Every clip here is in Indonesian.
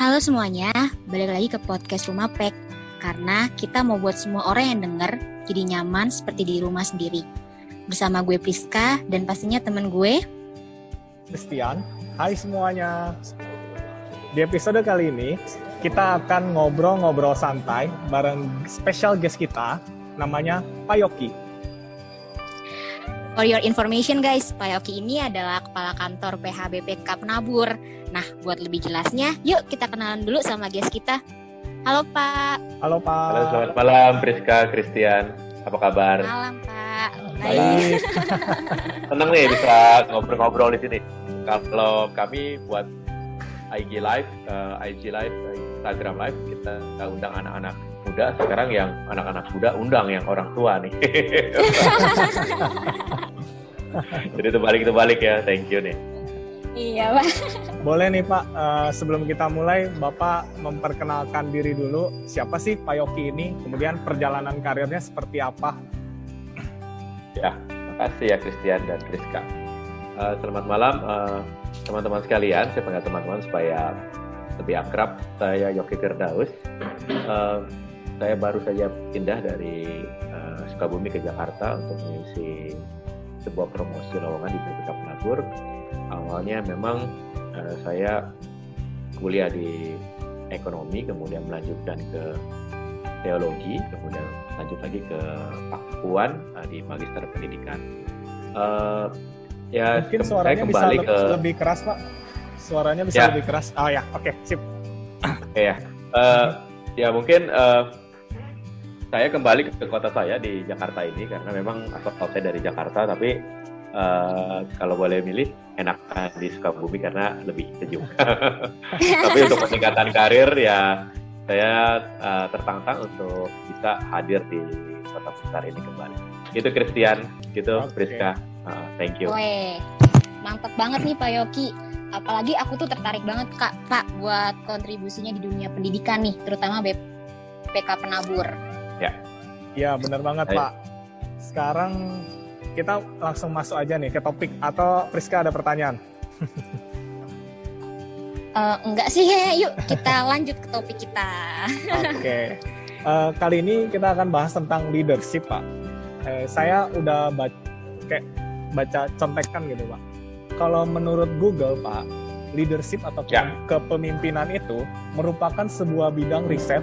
Halo semuanya, balik lagi ke podcast Rumah Pek. Karena kita mau buat semua orang yang denger jadi nyaman seperti di rumah sendiri. Bersama gue Priska dan pastinya temen gue. Christian. Hai semuanya. Di episode kali ini kita akan ngobrol-ngobrol santai bareng special guest kita namanya Pak Yoki. For your information guys, Pak Yoki ini adalah kepala kantor PHBPK Penabur. Nah, buat lebih jelasnya, yuk kita kenalan dulu sama guest kita. Halo Pak. Halo Pak. Halo, selamat malam Priska, Christian. Apa kabar? Malam Pak. Baik. Senang nih bisa ngobrol-ngobrol di sini. Kalau kami buat IG Live, eh, IG Live, Instagram Live, kita undang anak-anak muda. Sekarang yang anak-anak muda undang yang orang tua nih. Jadi terbalik terbalik ya. Thank you nih. Iya Pak. Boleh nih Pak, eh, sebelum kita mulai, Bapak memperkenalkan diri dulu. Siapa sih Pak Yoki ini? Kemudian perjalanan karirnya seperti apa? Ya, makasih ya Christian dan Priska. Eh, selamat malam eh, teman-teman sekalian. Saya panggil teman-teman supaya lebih akrab. Saya Yoki Firdaus. Eh, saya baru saja pindah dari eh, Sukabumi ke Jakarta untuk mengisi sebuah promosi lowongan di BPK Penabur. Awalnya memang eh, saya kuliah di ekonomi, kemudian melanjutkan ke teologi, kemudian lanjut lagi ke Pakuan eh, di Magister Pendidikan. Eh, ya, Mungkin suaranya saya bisa kembali le- ke lebih keras Pak. Suaranya bisa Ya. lebih keras. Oh ya, oke, sip. Oke ya. Eh, ya mungkin eh, saya kembali ke, kota saya di Jakarta ini karena memang asal saya dari Jakarta tapi eh, kalau boleh milih enakan di Sukabumi karena lebih sejuk. tapi untuk peningkatan karir ya saya eh, tertantang untuk bisa hadir di kota besar ini kembali. Itu Christian, gitu Oke. Priska. Eh, thank you. Weh, mantep banget nih Pak Yoki. Apalagi aku tuh tertarik banget Kak, Pak, buat kontribusinya di dunia pendidikan nih, terutama BPK Penabur. Ya, benar banget Baik. Pak. Sekarang kita langsung masuk aja nih ke topik. Atau Priska ada pertanyaan? Eh, enggak sih, He. yuk kita lanjut ke topik kita. Oke. Eh, kali ini kita akan bahas tentang leadership, Pak. Eh, saya udah baca, kayak baca contekan gitu, Pak. Kalau menurut Google, Pak, leadership atau Ya. kepemimpinan itu merupakan sebuah bidang riset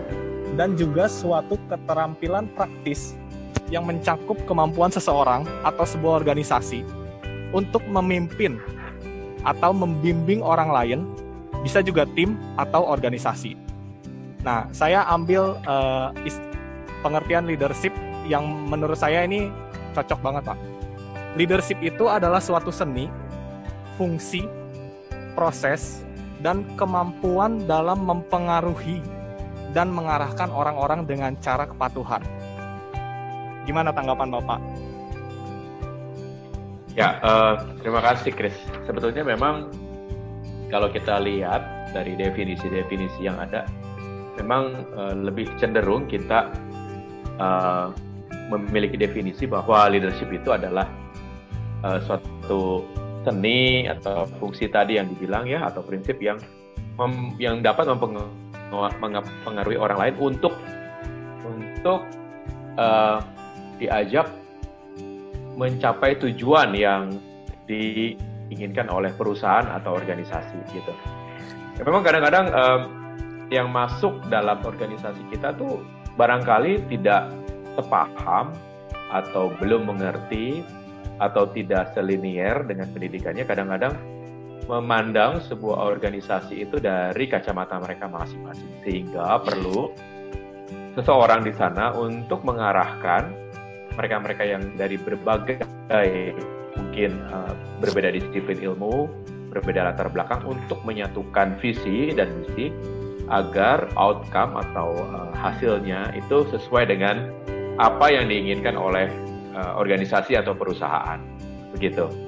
dan juga suatu keterampilan praktis yang mencakup kemampuan seseorang atau sebuah organisasi untuk memimpin atau membimbing orang lain, bisa juga tim atau organisasi. Nah, saya ambil is- pengertian leadership yang menurut saya ini cocok banget, Pak. Leadership itu adalah suatu seni, fungsi, proses, dan kemampuan dalam mempengaruhi dan mengarahkan orang-orang dengan cara kepatuhan. Gimana tanggapan Bapak? Ya, eh, terima kasih Chris. Sebetulnya memang kalau kita lihat dari definisi-definisi yang ada, memang eh, lebih cenderung kita eh, memiliki definisi bahwa leadership itu adalah eh, suatu seni atau fungsi tadi yang dibilang ya atau prinsip yang yang dapat mempengaruhi, mempengaruhi orang lain untuk untuk eh, diajak mencapai tujuan yang diinginkan oleh perusahaan atau organisasi gitu. Ya, memang kadang-kadang em, yang masuk dalam organisasi kita tuh barangkali tidak sepaham atau belum mengerti atau tidak selinier dengan pendidikannya kadang-kadang memandang sebuah organisasi itu dari kacamata mereka masing-masing sehingga perlu seseorang di sana untuk mengarahkan mereka-mereka yang dari berbagai mungkin uh, berbeda disiplin ilmu, berbeda latar belakang untuk menyatukan visi dan misi agar outcome atau uh, hasilnya itu sesuai dengan apa yang diinginkan oleh uh, organisasi atau perusahaan. Begitu.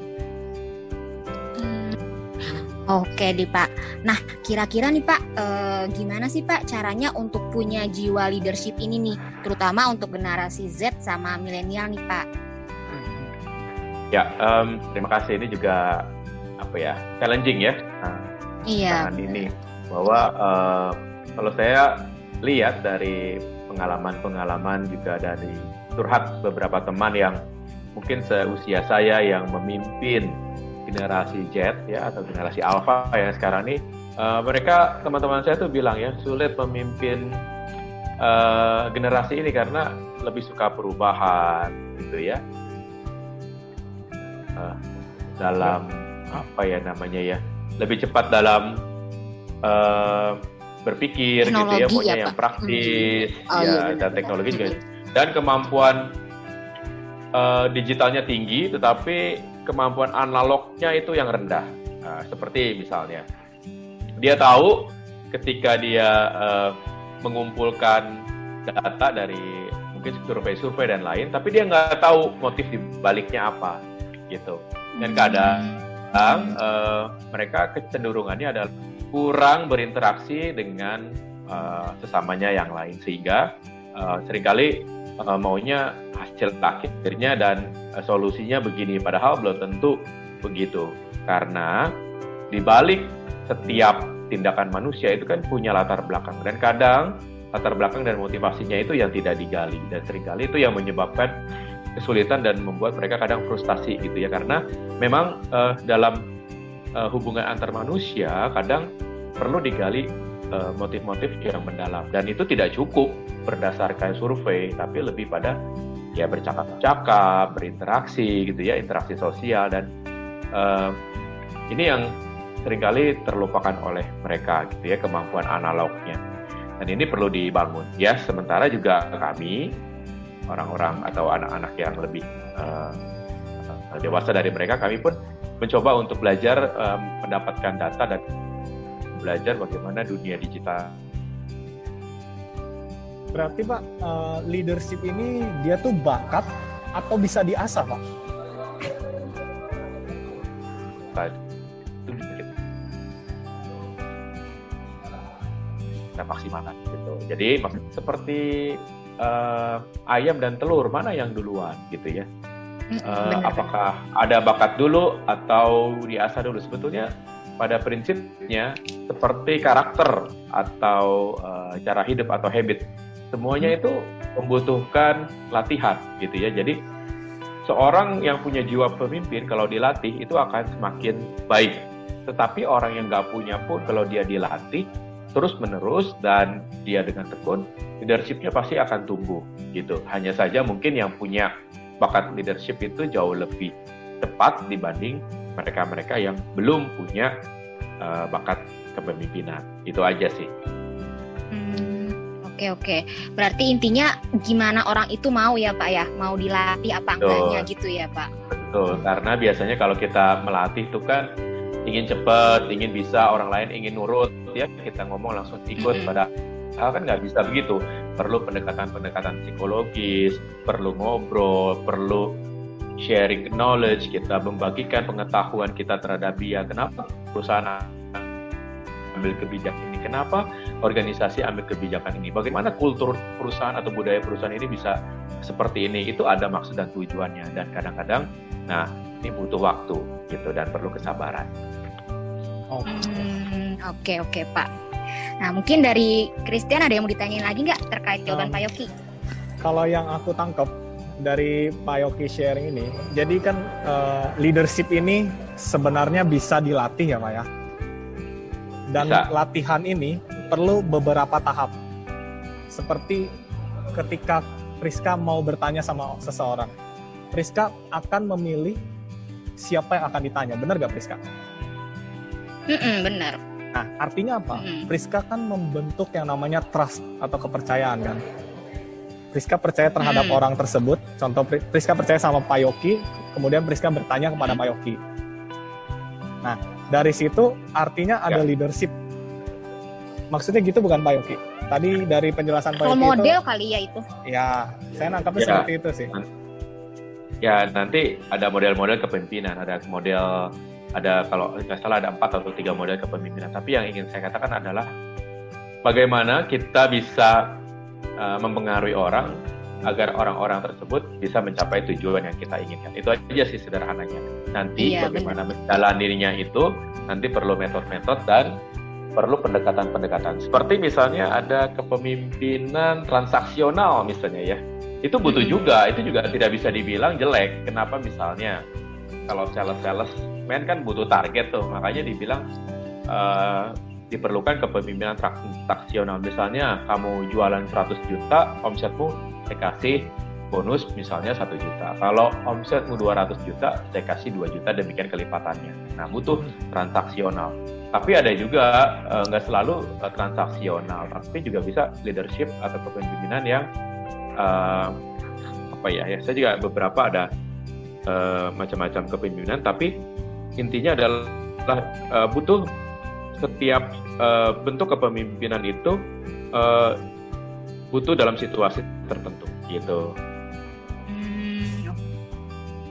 Oke nih Pak. Nah, kira-kira nih Pak, eh, gimana sih Pak caranya untuk punya jiwa leadership ini nih, terutama untuk generasi Z sama milenial nih Pak? Ya, em, terima kasih. Ini juga apa ya challenging ya. Nah, Iya. ini. bahwa uh, kalau saya lihat dari pengalaman-pengalaman juga dari curhat beberapa teman yang mungkin seusia saya yang memimpin generasi Z ya atau generasi Alpha yang sekarang ini uh, mereka teman-teman saya tuh bilang ya sulit memimpin uh, generasi ini karena lebih suka perubahan gitu ya. Uh, dalam apa ya namanya ya lebih cepat dalam uh, berpikir teknologi gitu ya maunya ya, yang praktis. Hmm. oh, ya iya, dan teknologi juga. Dan kemampuan uh, digitalnya tinggi tetapi kemampuan analognya itu yang rendah nah, seperti misalnya dia tahu ketika dia uh, mengumpulkan data dari mungkin survei-survei dan lain, tapi dia nggak tahu motif di baliknya apa, gitu. Dan kadang uh, mereka kecenderungannya adalah kurang berinteraksi dengan uh, sesamanya yang lain, sehingga uh, sering kali uh, maunya hasil akhirnya dan uh, solusinya begini, padahal belum tentu begitu, karena di balik setiap tindakan manusia itu kan punya latar belakang. Dan kadang latar belakang dan motivasinya itu yang tidak digali. Dan sering kali itu yang menyebabkan kesulitan dan membuat mereka kadang frustasi gitu ya. Karena memang uh, dalam uh, hubungan antar manusia kadang perlu digali uh, motif-motif yang mendalam. Dan itu tidak cukup berdasarkan survei tapi lebih pada ya bercakap-cakap berinteraksi gitu ya interaksi sosial dan uh, ini yang sering kali terlupakan oleh mereka gitu ya kemampuan analognya. Dan ini perlu dibangun. Ya sementara juga kami orang-orang atau anak-anak yang lebih uh, dewasa dari mereka kami pun mencoba untuk belajar um, mendapatkan data dan belajar bagaimana dunia digital berarti pak uh, leadership ini dia tuh bakat atau bisa diasah pak kita maksimalkan gitu. Jadi seperti uh, ayam dan telur mana yang duluan gitu ya? Uh, apakah ada bakat dulu atau diasah dulu? Sebetulnya pada prinsipnya seperti karakter atau uh, cara hidup atau habit, semuanya mm. itu membutuhkan latihan gitu ya. Jadi seorang yang punya jiwa pemimpin kalau dilatih itu akan semakin baik. Tetapi orang yang nggak punya pun kalau dia dilatih terus menerus dan dia dengan tekun leadershipnya pasti akan tumbuh gitu hanya saja mungkin yang punya bakat leadership itu jauh lebih cepat dibanding mereka-mereka yang belum punya uh, bakat kepemimpinan itu aja sih hmm, oke oke. Berarti intinya gimana orang itu mau ya pak ya? Mau dilatih apa enggaknya gitu ya pak? Betul. Karena biasanya kalau kita melatih itu kan ingin cepat, ingin bisa, orang lain ingin nurut, ya kita ngomong langsung ikut pada hal kan nggak bisa begitu. Perlu pendekatan-pendekatan psikologis, perlu ngobrol, perlu sharing knowledge, kita membagikan pengetahuan kita terhadap dia. Kenapa perusahaan ambil kebijakan ini? Kenapa organisasi ambil kebijakan ini? Bagaimana kultur perusahaan atau budaya perusahaan ini bisa seperti ini? Itu ada maksud dan tujuannya. Dan kadang-kadang, nah ini butuh waktu gitu dan perlu kesabaran. Oke hmm, oke okay, okay, Pak. Nah mungkin dari Christian ada yang mau ditanyain lagi nggak terkait jawaban um, Pak Yoki? Kalau yang aku tangkap dari Pak Yoki sharing ini, jadi kan uh, leadership ini sebenarnya bisa dilatih ya Pak ya. Dan bisa. latihan ini perlu beberapa tahap. Seperti ketika Priska mau bertanya sama seseorang, Priska akan memilih siapa yang akan ditanya. Benar gak Priska? Benar. Nah, artinya apa? Mm-mm. Priska kan membentuk yang namanya trust atau kepercayaan kan. Priska percaya terhadap mm. orang tersebut. Contoh Priska percaya sama Pak Yoki, kemudian Priska bertanya kepada mm. Pak Yoki. Nah, dari situ artinya ada ya. leadership. Maksudnya gitu bukan Pak Yoki? Tadi dari penjelasan Pak Yoki model itu, kali ya itu. Ya, saya nangkapnya ya. seperti itu sih ya nanti ada model-model kepemimpinan, ada model ada kalau nggak salah ada empat atau tiga model kepemimpinan. Tapi yang ingin saya katakan adalah bagaimana kita bisa uh, mempengaruhi orang agar orang-orang tersebut bisa mencapai tujuan yang kita inginkan. Itu aja sih sederhananya. Nanti iya, bagaimana menjalaninya itu nanti perlu metode-metode dan perlu pendekatan-pendekatan. Seperti misalnya ada kepemimpinan transaksional misalnya ya. Itu butuh hmm. juga, itu juga tidak bisa dibilang jelek. Kenapa misalnya kalau sales-sales men kan butuh target tuh, makanya dibilang uh, diperlukan kepemimpinan transaksional. Misalnya kamu jualan 100 juta, omsetmu saya kasih bonus misalnya satu juta. Kalau omsetmu 200 juta, saya kasih 2 juta demikian kelipatannya. Nah, butuh transaksional. Tapi ada juga eh, nggak uh, selalu uh, transaksional, tapi juga bisa leadership atau kepemimpinan yang uh, apa ya? Ya, saya juga beberapa ada macam-macam kepemimpinan, tapi intinya adalah uh, butuh setiap bentuk kepemimpinan itu uh, butuh dalam situasi tertentu, gitu.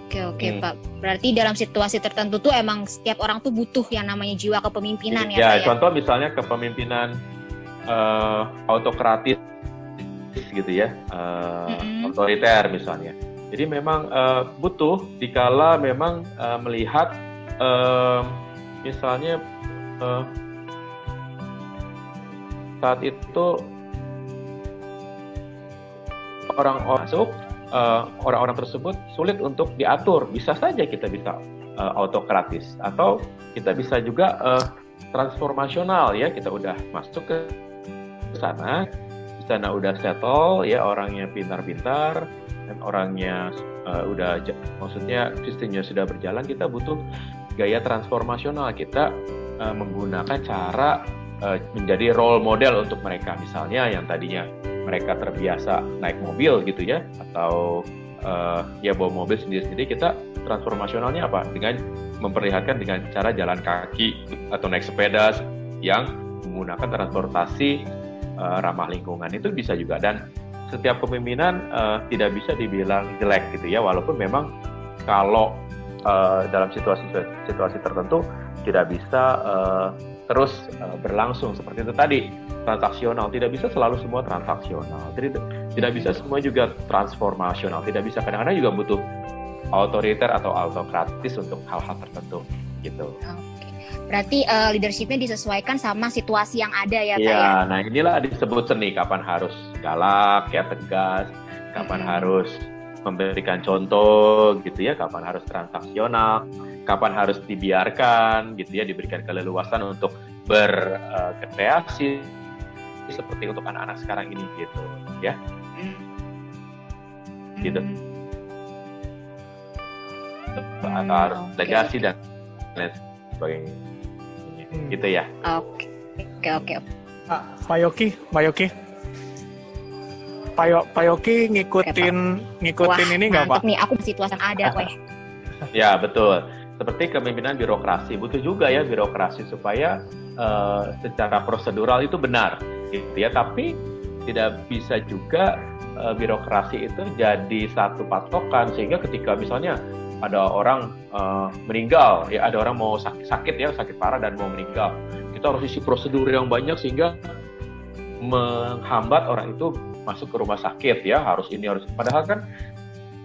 Oke oke hmm. Pak. Berarti dalam situasi tertentu tuh emang setiap orang tuh butuh yang namanya jiwa kepemimpinan ya. Ya, ya? contoh misalnya kepemimpinan uh, autokratis gitu ya, uh, mm-hmm. otoriter misalnya. Jadi memang uh, butuh dikala memang uh, melihat uh, misalnya uh, saat itu orang-orang masuk eh, orang-orang tersebut sulit untuk diatur. Bisa saja kita bisa uh, autokratis atau kita bisa juga uh, transformasional ya. Kita udah masuk ke sana, di sana udah settle ya orangnya pintar-pintar dan orangnya uh, udah maksudnya sistemnya sudah berjalan. Kita butuh gaya transformasional. Kita uh, menggunakan cara uh, menjadi role model untuk mereka. Misalnya yang tadinya mereka terbiasa naik mobil gitu ya atau uh, ya bawa mobil sendiri-sendiri kita transformasionalnya apa? Dengan memperlihatkan dengan cara jalan kaki atau naik sepeda yang menggunakan transportasi uh, ramah lingkungan itu bisa juga. Dan setiap kepemimpinan uh, tidak bisa dibilang jelek gitu ya walaupun memang kalau uh, dalam situasi situasi tertentu tidak bisa uh, terus uh, berlangsung seperti itu tadi transaksional tidak bisa selalu semua transaksional tidak tidak bisa semua juga transformasional tidak bisa kadang-kadang juga butuh otoriter atau autokratis untuk hal-hal tertentu gitu. Oke. Berarti uh, leadershipnya disesuaikan sama situasi yang ada ya, Iya, ya? nah inilah disebut seni. Kapan harus galak, ya tegas, kapan hmm. harus memberikan contoh, gitu ya, kapan harus transaksional, kapan harus dibiarkan, gitu ya, diberikan keleluasan untuk berkreasi, seperti untuk anak-anak sekarang ini gitu ya hmm. gitu hmm, harus okay. legasi dan lain sebagainya hmm. gitu ya oke oke oke Pak Yoki Pak Yoki Pak Yoki ngikutin ngikutin Wah, ini nggak Pak? nih aku situasi ada weh. ya betul seperti kepemimpinan birokrasi butuh juga ya birokrasi supaya uh, secara prosedural itu benar gitu ya. Tapi tidak bisa juga uh, birokrasi itu jadi satu patokan sehingga ketika misalnya ada orang uh, meninggal ya ada orang mau sakit sakit ya sakit parah dan mau meninggal kita harus isi prosedur yang banyak sehingga menghambat orang itu masuk ke rumah sakit ya harus ini harus padahal kan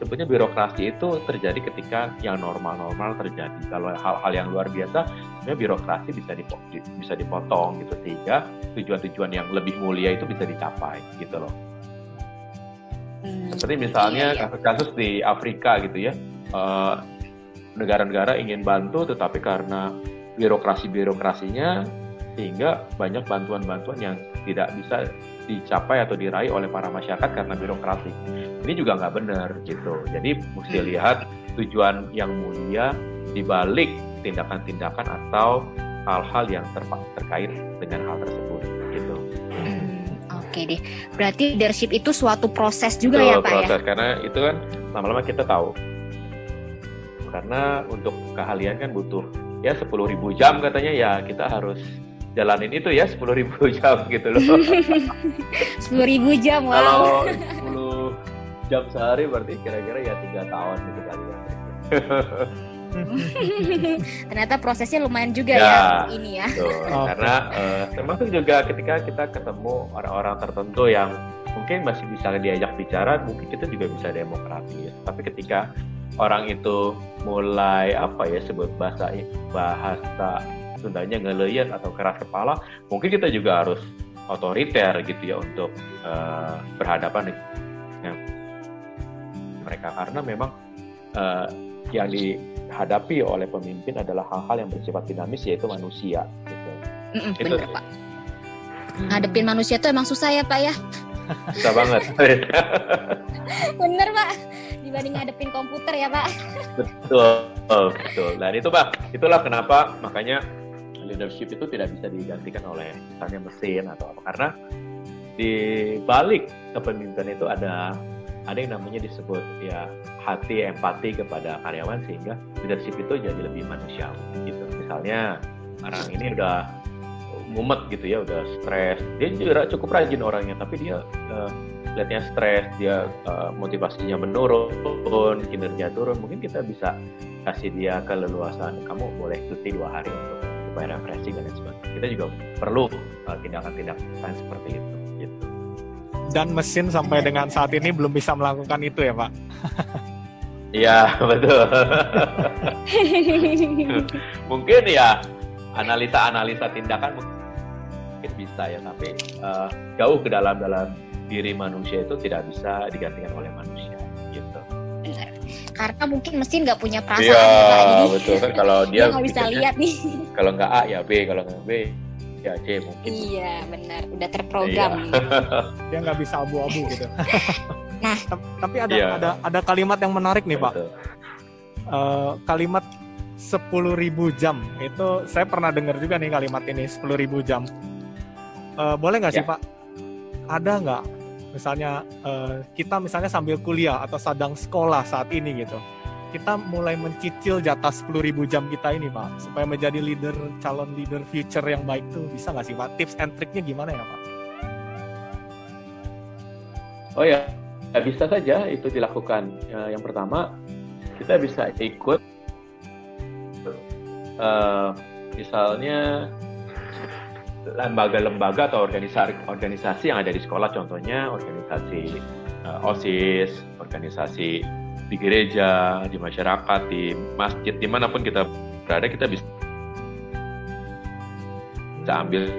sebetulnya birokrasi itu terjadi ketika yang normal-normal terjadi. Kalau hal-hal yang luar biasa, sebenarnya birokrasi bisa dipotong, bisa dipotong gitu sehingga tujuan-tujuan yang lebih mulia itu bisa dicapai gitu loh. Hmm, Seperti misalnya iya, iya. kasus-kasus di Afrika gitu ya, uh, negara-negara ingin bantu tetapi karena birokrasi-birokrasinya sehingga banyak bantuan-bantuan yang tidak bisa dicapai atau diraih oleh para masyarakat karena birokrasi. Ini juga nggak benar gitu. Jadi mesti hmm. lihat tujuan yang mulia di balik tindakan-tindakan atau hal-hal yang ter terkait dengan hal tersebut gitu. Hmm, Oke okay deh. Berarti leadership itu suatu proses juga Betul, ya Pak proses, ya? karena itu kan lama-lama kita tahu. Karena untuk keahlian kan butuh ya 10.000 jam katanya ya kita harus jalanin itu ya sepuluh ribu jam gitu loh. Sepuluh ribu jam, wow. Kalau sepuluh jam sehari berarti kira-kira ya tiga tahun gitu kali ya. Ternyata prosesnya lumayan juga ya, ya ini ya. Oh. Karena uh, termasuk juga ketika kita ketemu orang-orang tertentu yang mungkin masih bisa diajak bicara, mungkin kita juga bisa demokratis. Tapi ketika orang itu mulai apa ya sebut bahasa bahasa Sundanya ngeleyet atau keras kepala, mungkin kita juga harus otoriter gitu ya untuk uh, berhadapan dengan mereka karena memang uh, yang dihadapi oleh pemimpin adalah hal-hal yang bersifat dinamis yaitu manusia gitu. Mm -mm, itu bener, Pak. Ngadepin manusia itu emang susah ya Pak ya? Susah banget. bener Pak, dibanding ngadepin komputer ya Pak. Betul, betul. Dan itu Pak, itulah kenapa makanya leadership itu tidak bisa digantikan oleh misalnya mesin atau apa. Karena di balik kepemimpinan itu ada ada yang namanya disebut ya hati empati kepada karyawan sehingga leadership itu jadi lebih manusiawi gitu. Misalnya orang ini udah mumet gitu ya udah stres. Dia juga cukup rajin orangnya tapi dia uh, lihatnya stres dia uh, motivasinya menurun kinerja turun. Mungkin kita bisa kasih dia keleluasan kamu boleh cuti dua hari untuk supaya refreshing dan sebagainya kita juga perlu uh, tindakan-tindakan seperti itu gitu dan mesin sampai dengan saat ini belum bisa melakukan itu ya pak Iya betul. mungkin ya analisa-analisa tindakan mungkin bisa ya, tapi uh, jauh ke dalam dalam diri manusia itu tidak bisa digantikan oleh manusia gitu. Karena mungkin mesin nggak punya perasaan. Iya betul kan kalau dia nggak bisa lihat nih. Kalau nggak A ya B, kalau nggak B ya C mungkin. Iya benar, udah terprogram. Iya. dia nggak bisa abu-abu gitu. Nah, tapi ada iya. ada ada kalimat yang menarik nih, Pak. Uh, kalimat 10.000 jam. Itu saya pernah dengar juga nih kalimat ini 10.000 jam. Uh, boleh nggak sih, ya. Pak? Ada nggak misalnya uh, kita misalnya sambil kuliah atau sedang sekolah saat ini gitu. Kita mulai mencicil jatah 10.000 jam kita ini, Pak, supaya menjadi leader calon leader future yang baik tuh bisa nggak sih, Pak? Tips and triknya gimana ya, Pak? Oh ya, ya bisa saja itu dilakukan. Ya, yang pertama, kita bisa ikut, uh, misalnya lembaga-lembaga atau organisasi organisasi yang ada di sekolah, contohnya organisasi uh, osis, organisasi di gereja, di masyarakat, di masjid, di mana pun kita berada, kita bisa bisa ambil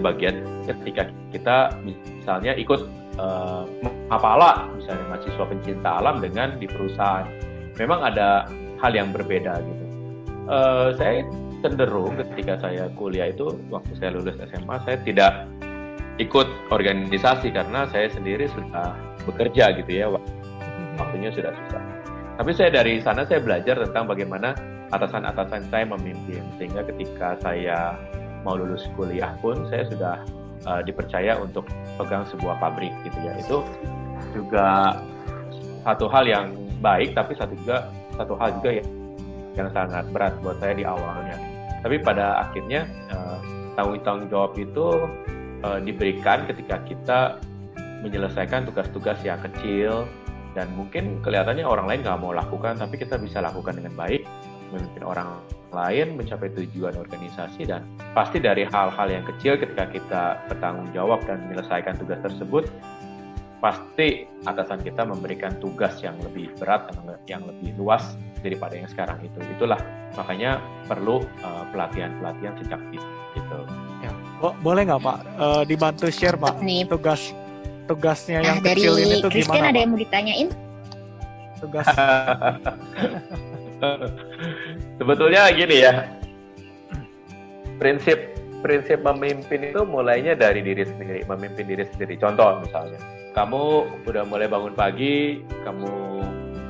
bagian ketika kita misalnya ikut uh, apalah misalnya mahasiswa pencinta alam dengan di perusahaan. Memang ada hal yang berbeda gitu. Uh, saya cenderung ketika saya kuliah itu waktu saya lulus SMA saya tidak ikut organisasi karena saya sendiri sudah bekerja gitu ya waktunya sudah susah. Tapi saya dari sana saya belajar tentang bagaimana atasan-atasan saya memimpin sehingga ketika saya mau lulus kuliah pun saya sudah uh, dipercaya untuk pegang sebuah pabrik gitu ya. Itu juga satu hal yang baik tapi satu juga satu hal juga yang yang sangat berat buat saya di awalnya. Tapi pada akhirnya uh, tanggung jawab itu uh, diberikan ketika kita menyelesaikan tugas-tugas yang kecil dan mungkin kelihatannya orang lain nggak mau lakukan tapi kita bisa lakukan dengan baik memimpin orang lain mencapai tujuan organisasi dan pasti dari hal-hal yang kecil ketika kita bertanggung jawab dan menyelesaikan tugas tersebut pasti atasan kita memberikan tugas yang lebih berat yang lebih luas daripada yang sekarang itu. Itulah makanya perlu uh, pelatihan-pelatihan sejak gitu. Ya. Boleh nggak pak? Uh, dibantu share pak Nih. tugas tugasnya yang nah, kecil ini tuh Christian gimana ada yang mau ditanyain? Tugas. Sebetulnya gini ya, prinsip prinsip memimpin itu mulainya dari diri sendiri, memimpin diri sendiri. Contoh misalnya, kamu udah mulai bangun pagi, kamu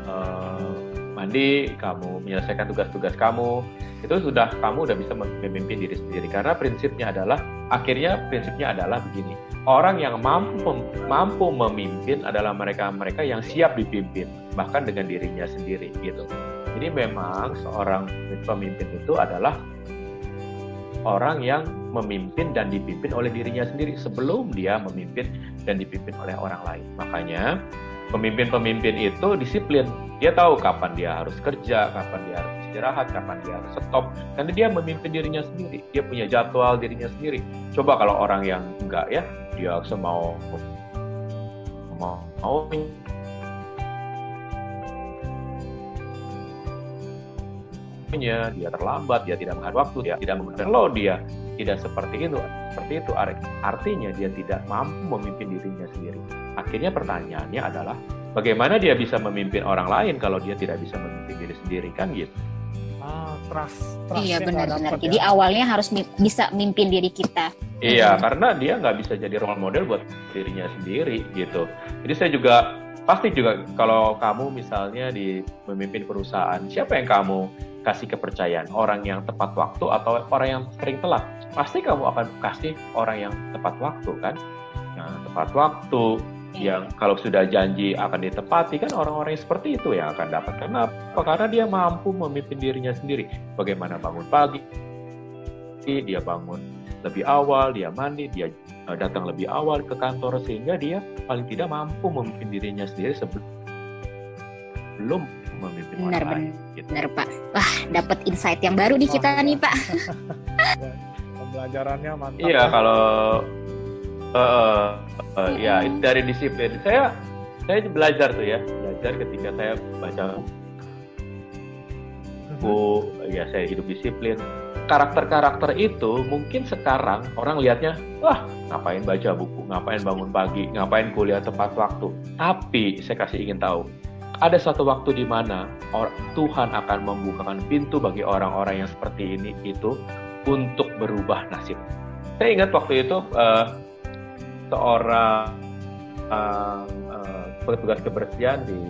uh, mandi, kamu menyelesaikan tugas-tugas kamu, itu sudah kamu udah bisa memimpin diri sendiri. Karena prinsipnya adalah, akhirnya prinsipnya adalah begini, orang yang mampu mampu memimpin adalah mereka-mereka yang siap dipimpin, bahkan dengan dirinya sendiri gitu. Jadi memang seorang pemimpin itu adalah orang yang memimpin dan dipimpin oleh dirinya sendiri sebelum dia memimpin dan dipimpin oleh orang lain. Makanya pemimpin-pemimpin itu disiplin. Dia tahu kapan dia harus kerja, kapan dia harus istirahat, kapan dia harus stop. Karena dia memimpin dirinya sendiri. Dia punya jadwal dirinya sendiri. Coba kalau orang yang enggak ya, dia semau mau mau waktunya, dia terlambat, dia tidak menghadap waktu, dia tidak menggunakan lo, dia tidak seperti itu. Seperti itu artinya dia tidak mampu memimpin dirinya sendiri. Akhirnya pertanyaannya adalah bagaimana dia bisa memimpin orang lain kalau dia tidak bisa memimpin diri sendiri kan gitu. Ah, trust, trust iya benar-benar. Jadi ya. awalnya harus bisa memimpin diri kita. Iya, hmm. karena dia nggak bisa jadi role model buat dirinya sendiri gitu. Jadi saya juga pasti juga kalau kamu misalnya di memimpin perusahaan, siapa yang kamu kasih kepercayaan? Orang yang tepat waktu atau orang yang sering telat? Pasti kamu akan kasih orang yang tepat waktu kan? Yang tepat waktu, yang kalau sudah janji akan ditepati kan orang-orang yang seperti itu yang akan dapat. Kenapa? Karena dia mampu memimpin dirinya sendiri. Bagaimana bangun pagi, dia bangun lebih awal, dia mandi, dia eh, datang lebih awal ke kantor sehingga dia paling tidak mampu memimpin dirinya sendiri sebelum memimpin benar, orang lain. Gitu. Benar Pak. Wah dapat insight yang baru nih kita nih Pak. Pembelajarannya mantap. Iya kalau uh, uh, ya dari disiplin saya saya belajar tuh ya belajar ketika saya baca buku ya saya hidup disiplin karakter-karakter itu mungkin sekarang orang lihatnya wah ngapain baca buku ngapain bangun pagi ngapain kuliah tepat waktu tapi saya kasih ingin tahu ada satu waktu di mana Tuhan akan membukakan pintu bagi orang-orang yang seperti ini itu untuk berubah nasib saya ingat waktu itu uh, seorang uh, petugas kebersihan di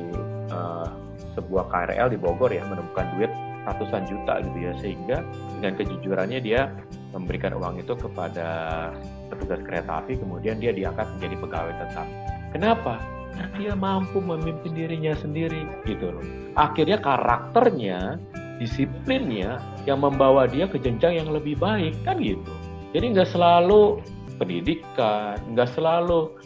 uh, sebuah KRL di Bogor ya menemukan duit ratusan juta gitu ya sehingga dengan kejujurannya dia memberikan uang itu kepada petugas kereta api kemudian dia diangkat menjadi pegawai tetap. Kenapa? Dia mampu memimpin dirinya sendiri gitu loh. Akhirnya karakternya, disiplinnya yang membawa dia ke jenjang yang lebih baik kan gitu. Jadi nggak selalu pendidikan, nggak selalu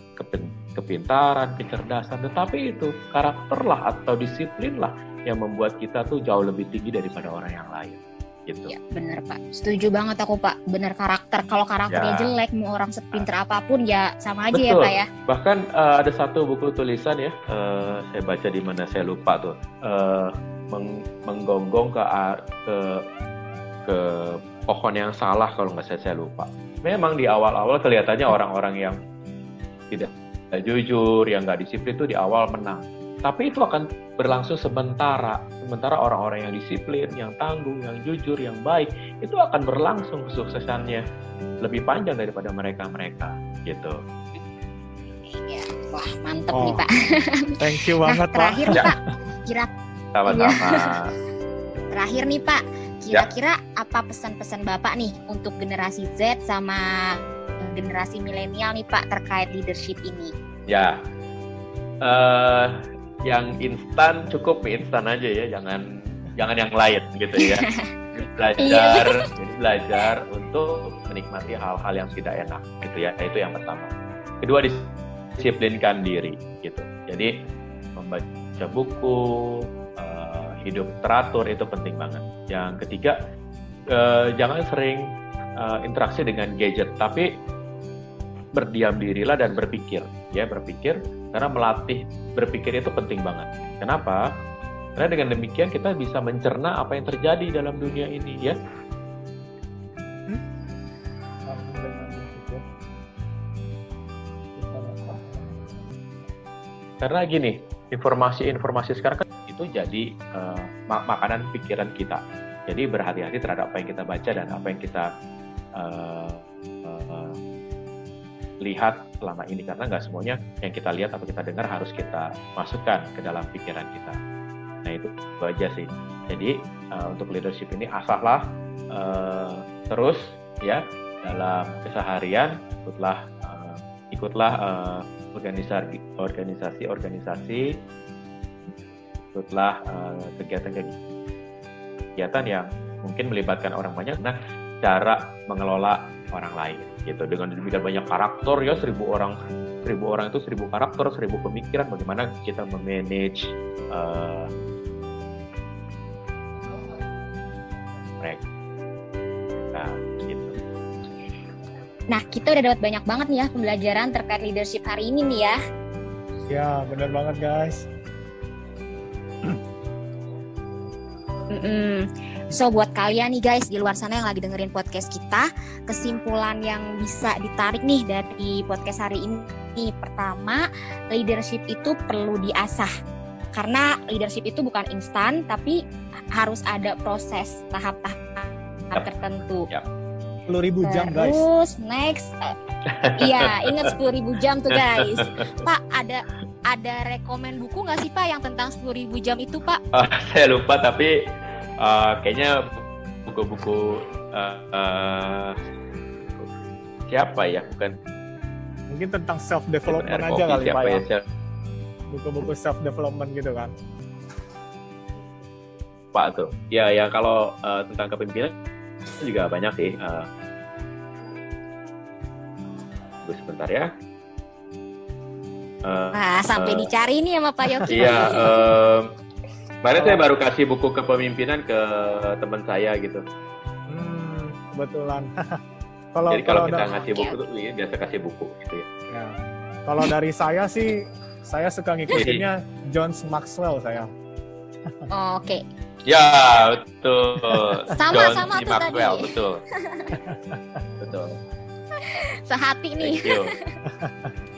kepintaran, kecerdasan, tetapi itu karakterlah atau disiplinlah yang membuat kita tuh jauh lebih tinggi daripada orang yang lain gitu. Ya, bener Pak. Setuju banget aku Pak. Bener karakter. Kalau karakternya ya. jelek, mau orang sepinter apa pun ya sama aja ya, Betul. ya Pak ya. Bahkan uh, ada satu buku tulisan ya, uh, saya baca di mana saya lupa tuh, uh, meng menggonggong ke ke ke pohon yang salah kalau nggak saya saya lupa. Memang di awal-awal kelihatannya orang-orang yang tidak jujur, yang nggak disiplin itu di awal menang tapi itu akan berlangsung sementara. Sementara orang-orang yang disiplin, yang tangguh, yang jujur, yang baik, itu akan berlangsung kesuksesannya lebih panjang daripada mereka-mereka, gitu. Ya, wah mantep oh, nih Pak. Thank you banget nah, terakhir Pak. nih Pak, kira sama-sama. Ya. terakhir nih Pak, kira-kira ya. apa pesan-pesan Bapak nih untuk generasi Z sama generasi milenial nih Pak terkait leadership ini? Ya, uh, yang instan cukup instan aja ya jangan jangan yang lain gitu ya. Belajar iya. jadi belajar untuk menikmati hal-hal yang tidak enak gitu ya itu yang pertama. Kedua disiplinkan diri gitu. Jadi membaca buku uh, hidup teratur itu penting banget. Yang ketiga uh, jangan sering uh, interaksi dengan gadget. Tapi berdiam dirilah dan berpikir ya berpikir karena melatih berpikir itu penting banget. Kenapa? Karena dengan demikian kita bisa mencerna apa yang terjadi dalam dunia ini ya. Karena gini, informasi-informasi sekarang kan itu jadi uh, makanan pikiran kita. Jadi berhati-hati terhadap apa yang kita baca dan apa yang kita uh, uh, lihat selama ini karena nggak semuanya yang kita lihat atau kita dengar harus kita masukkan ke dalam pikiran kita. Nah itu, itu aja sih. Jadi uh, untuk leadership ini asahlah uh, terus ya dalam keseharian ikutlah uh, ikutlah uh, organisasi organisasi organisasi ikutlah kegiatan-kegiatan yang mungkin melibatkan orang banyak. Nah cara mengelola orang lain gitu. Dengan demikian banyak karakter ya seribu orang seribu orang itu seribu karakter seribu pemikiran bagaimana kita memanage uh, mereka. Nah gitu. Nah kita udah dapat banyak banget nih ya pembelajaran terkait leadership hari ini nih ya. Ya benar banget guys. Mm-mm. So buat kalian nih guys di luar sana yang lagi dengerin podcast kita, kesimpulan yang bisa ditarik nih dari podcast hari ini. Pertama, leadership itu perlu diasah. Karena leadership itu bukan instan, tapi harus ada proses tahap-tahap tertentu. Yap. 10 ribu jam guys. Terus next, eh, iya ingat 10 ribu jam tuh guys. Pak ada ada rekomen buku nggak sih Pak yang tentang 10 ribu jam itu Pak? Ah, saya lupa tapi uh, kayaknya buku-buku uh, uh, siapa ya? Bukan. Mungkin tentang self development aja kali siapa Pak ya? ya. siapa? Buku-buku self development gitu kan. Pak tuh. Ya ya kalau uh, tentang kepemimpinan juga banyak sih uh, tunggu sebentar ya. Uh, Nah sampai eh, dicari nih sama Pak Yogi. Iya, em, kemarin saya baru kasih buku kepemimpinan ke teman saya gitu. Hmm, kebetulan. kalau Jadi kalau kalau kita da- ngasih buku tuh iya, biasa kasih buku gitu ya. ya. Kalau dari saya sih saya suka ngikutinnya John Maxwell saya. Oh, Oke, Ya, betul. Sama, John sama tuh Maxwell, tadi. betul. betul. sehati nih.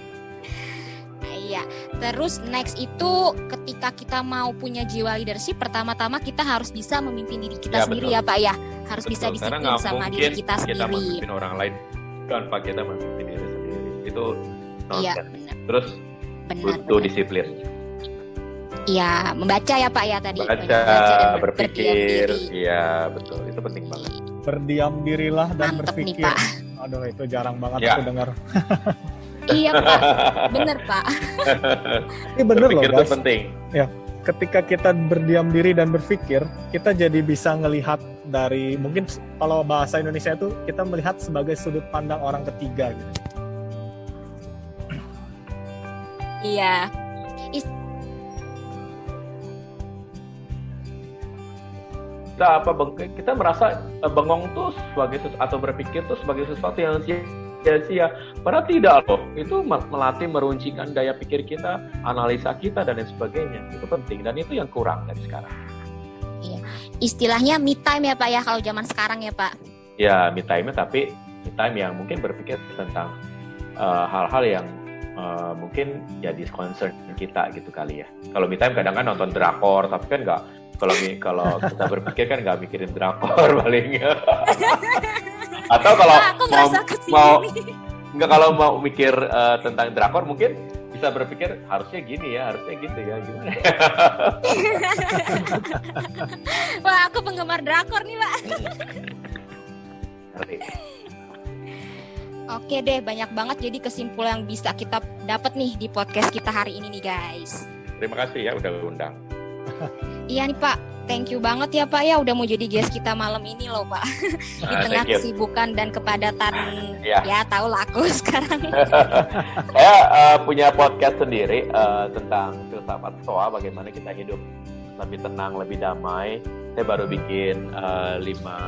Iya. Terus next itu ketika kita mau punya jiwa leadership, pertama-tama kita harus bisa memimpin diri Ya, kita sendiri betul. ya Pak ya. Harus bisa Betul, karena disiplin nggak sama diri kita kita sendiri. memimpin orang lain tanpa kita memimpin diri sendiri. Itu Iya, nonsense. benar. Terus Benar. butuh benar. disiplin. Iya, membaca ya Pak ya tadi. Baca, dan ber- berpikir, iya betul. Itu penting banget. Berdiam dirilah dan Mantep nih berpikir. Pak. Aduh itu jarang banget Ya. aku dengar. iya Pak, bener Pak. Ini bener loh Berpikir itu guys. penting. Ketika kita berdiam diri dan berpikir, kita jadi bisa ngelihat dari mungkin kalau bahasa Indonesia itu kita melihat sebagai sudut pandang orang ketiga gitu. Iya. kita apa kita merasa eh, bengong tuh sebagai atau berpikir tuh sebagai sesuatu yang sia-sia padahal tidak loh. Itu mel- melatih meruncingkan daya pikir kita analisa kita dan lain sebagainya. Itu penting dan itu yang kurang dari sekarang. Istilahnya me time ya Pak ya kalau zaman sekarang ya Pak. ya me time tapi me time yang mungkin berpikir tentang eh, hal-hal yang eh, mungkin jadi concern kita gitu kali ya. Kalau me time kadang kan nonton drakor tapi kan nggak kalau kalau kita berpikir kan nggak mikirin drakor paling atau kalau mau mau nggak kalau mau mikir eh, tentang drakor mungkin bisa berpikir harusnya gini ya harusnya gitu ya gimana ya? Wah, aku penggemar drakor nih Pak. Oke deh, banyak banget jadi kesimpulan yang bisa kita dapat nih di podcast kita hari ini nih guys. terima kasih ya udah undang Iya nih Pak, thank you banget ya Pak. Ya udah mau jadi guest kita malam ini loh Pak. Di Ah, tengah kesibukan dan kepadatan. Ya. ya tau lah aku sekarang. saya eh, punya podcast sendiri eh, tentang filsafat stoa bagaimana kita hidup lebih tenang lebih damai. Saya baru bikin eh, lima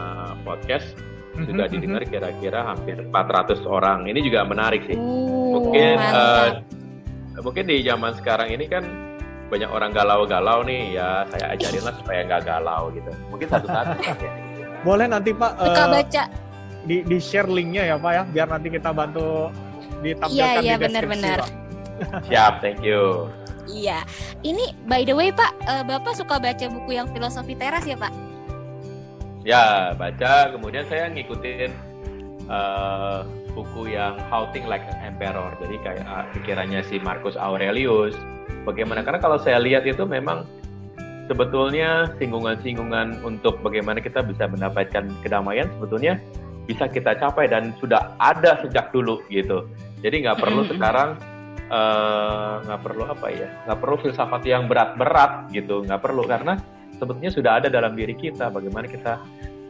podcast. Sudah Mhm, didengar kira-kira hampir 400 orang. Ini juga menarik sih. Uh, mungkin mantap. eh, mungkin di zaman sekarang ini kan banyak orang galau-galau nih ya saya ajarin lah supaya nggak galau gitu mungkin satu-satu ya. Boleh nanti Pak Suka eh, baca. di, di share linknya ya Pak ya, biar nanti kita bantu ditampilkan Iya, iya, di deskripsi benar-benar. Pak. siap thank you Iya. Ini by the way Pak, eh, Bapak suka baca buku yang filosofi teras ya Pak? ya baca kemudian saya ngikutin eh, buku yang How Think Like an Emperor jadi kayak ah, pikirannya si Marcus Aurelius bagaimana. Karena kalau saya lihat itu memang sebetulnya singgungan-singgungan untuk bagaimana kita bisa mendapatkan kedamaian sebetulnya bisa kita capai dan sudah ada sejak dulu gitu. Jadi nggak perlu sekarang eh, nggak perlu apa ya nggak perlu filsafat yang berat-berat gitu. Nggak perlu karena sebetulnya sudah ada dalam diri kita bagaimana kita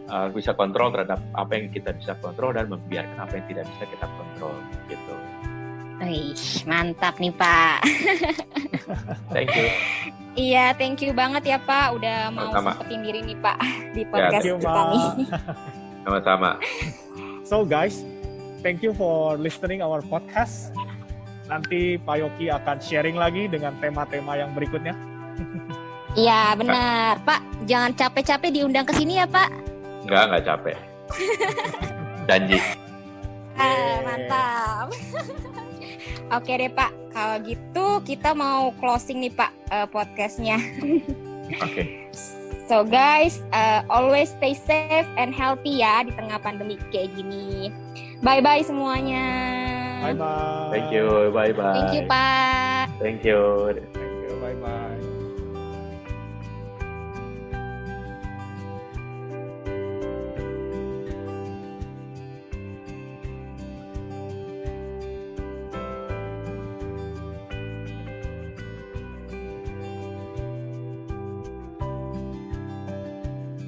uh, bisa kontrol terhadap apa yang kita bisa kontrol dan membiarkan apa yang tidak bisa kita kontrol gitu. Wih, mantap nih Pak. Thank you. Iya, thank you banget ya Pak udah mau Sama-sama. sempetin diri nih Pak di podcast Thank you, kita nih. Sama-sama. So guys, thank you for listening our podcast. Nanti Pak Yoki akan sharing lagi dengan tema-tema yang berikutnya. Iya benar, Pak. Jangan capek-capek diundang ke sini ya, Pak. Enggak, enggak capek. Janji. Ah, mantap. Oke deh Pak, kalau gitu kita mau closing nih Pak eh, podcastnya. Oke. So guys, uh, always stay safe and healthy ya di tengah pandemi kayak gini. Bye bye semuanya. Bye bye. Thank you. Bye bye. Thank you Pak. Thank you. Thank you. Bye bye.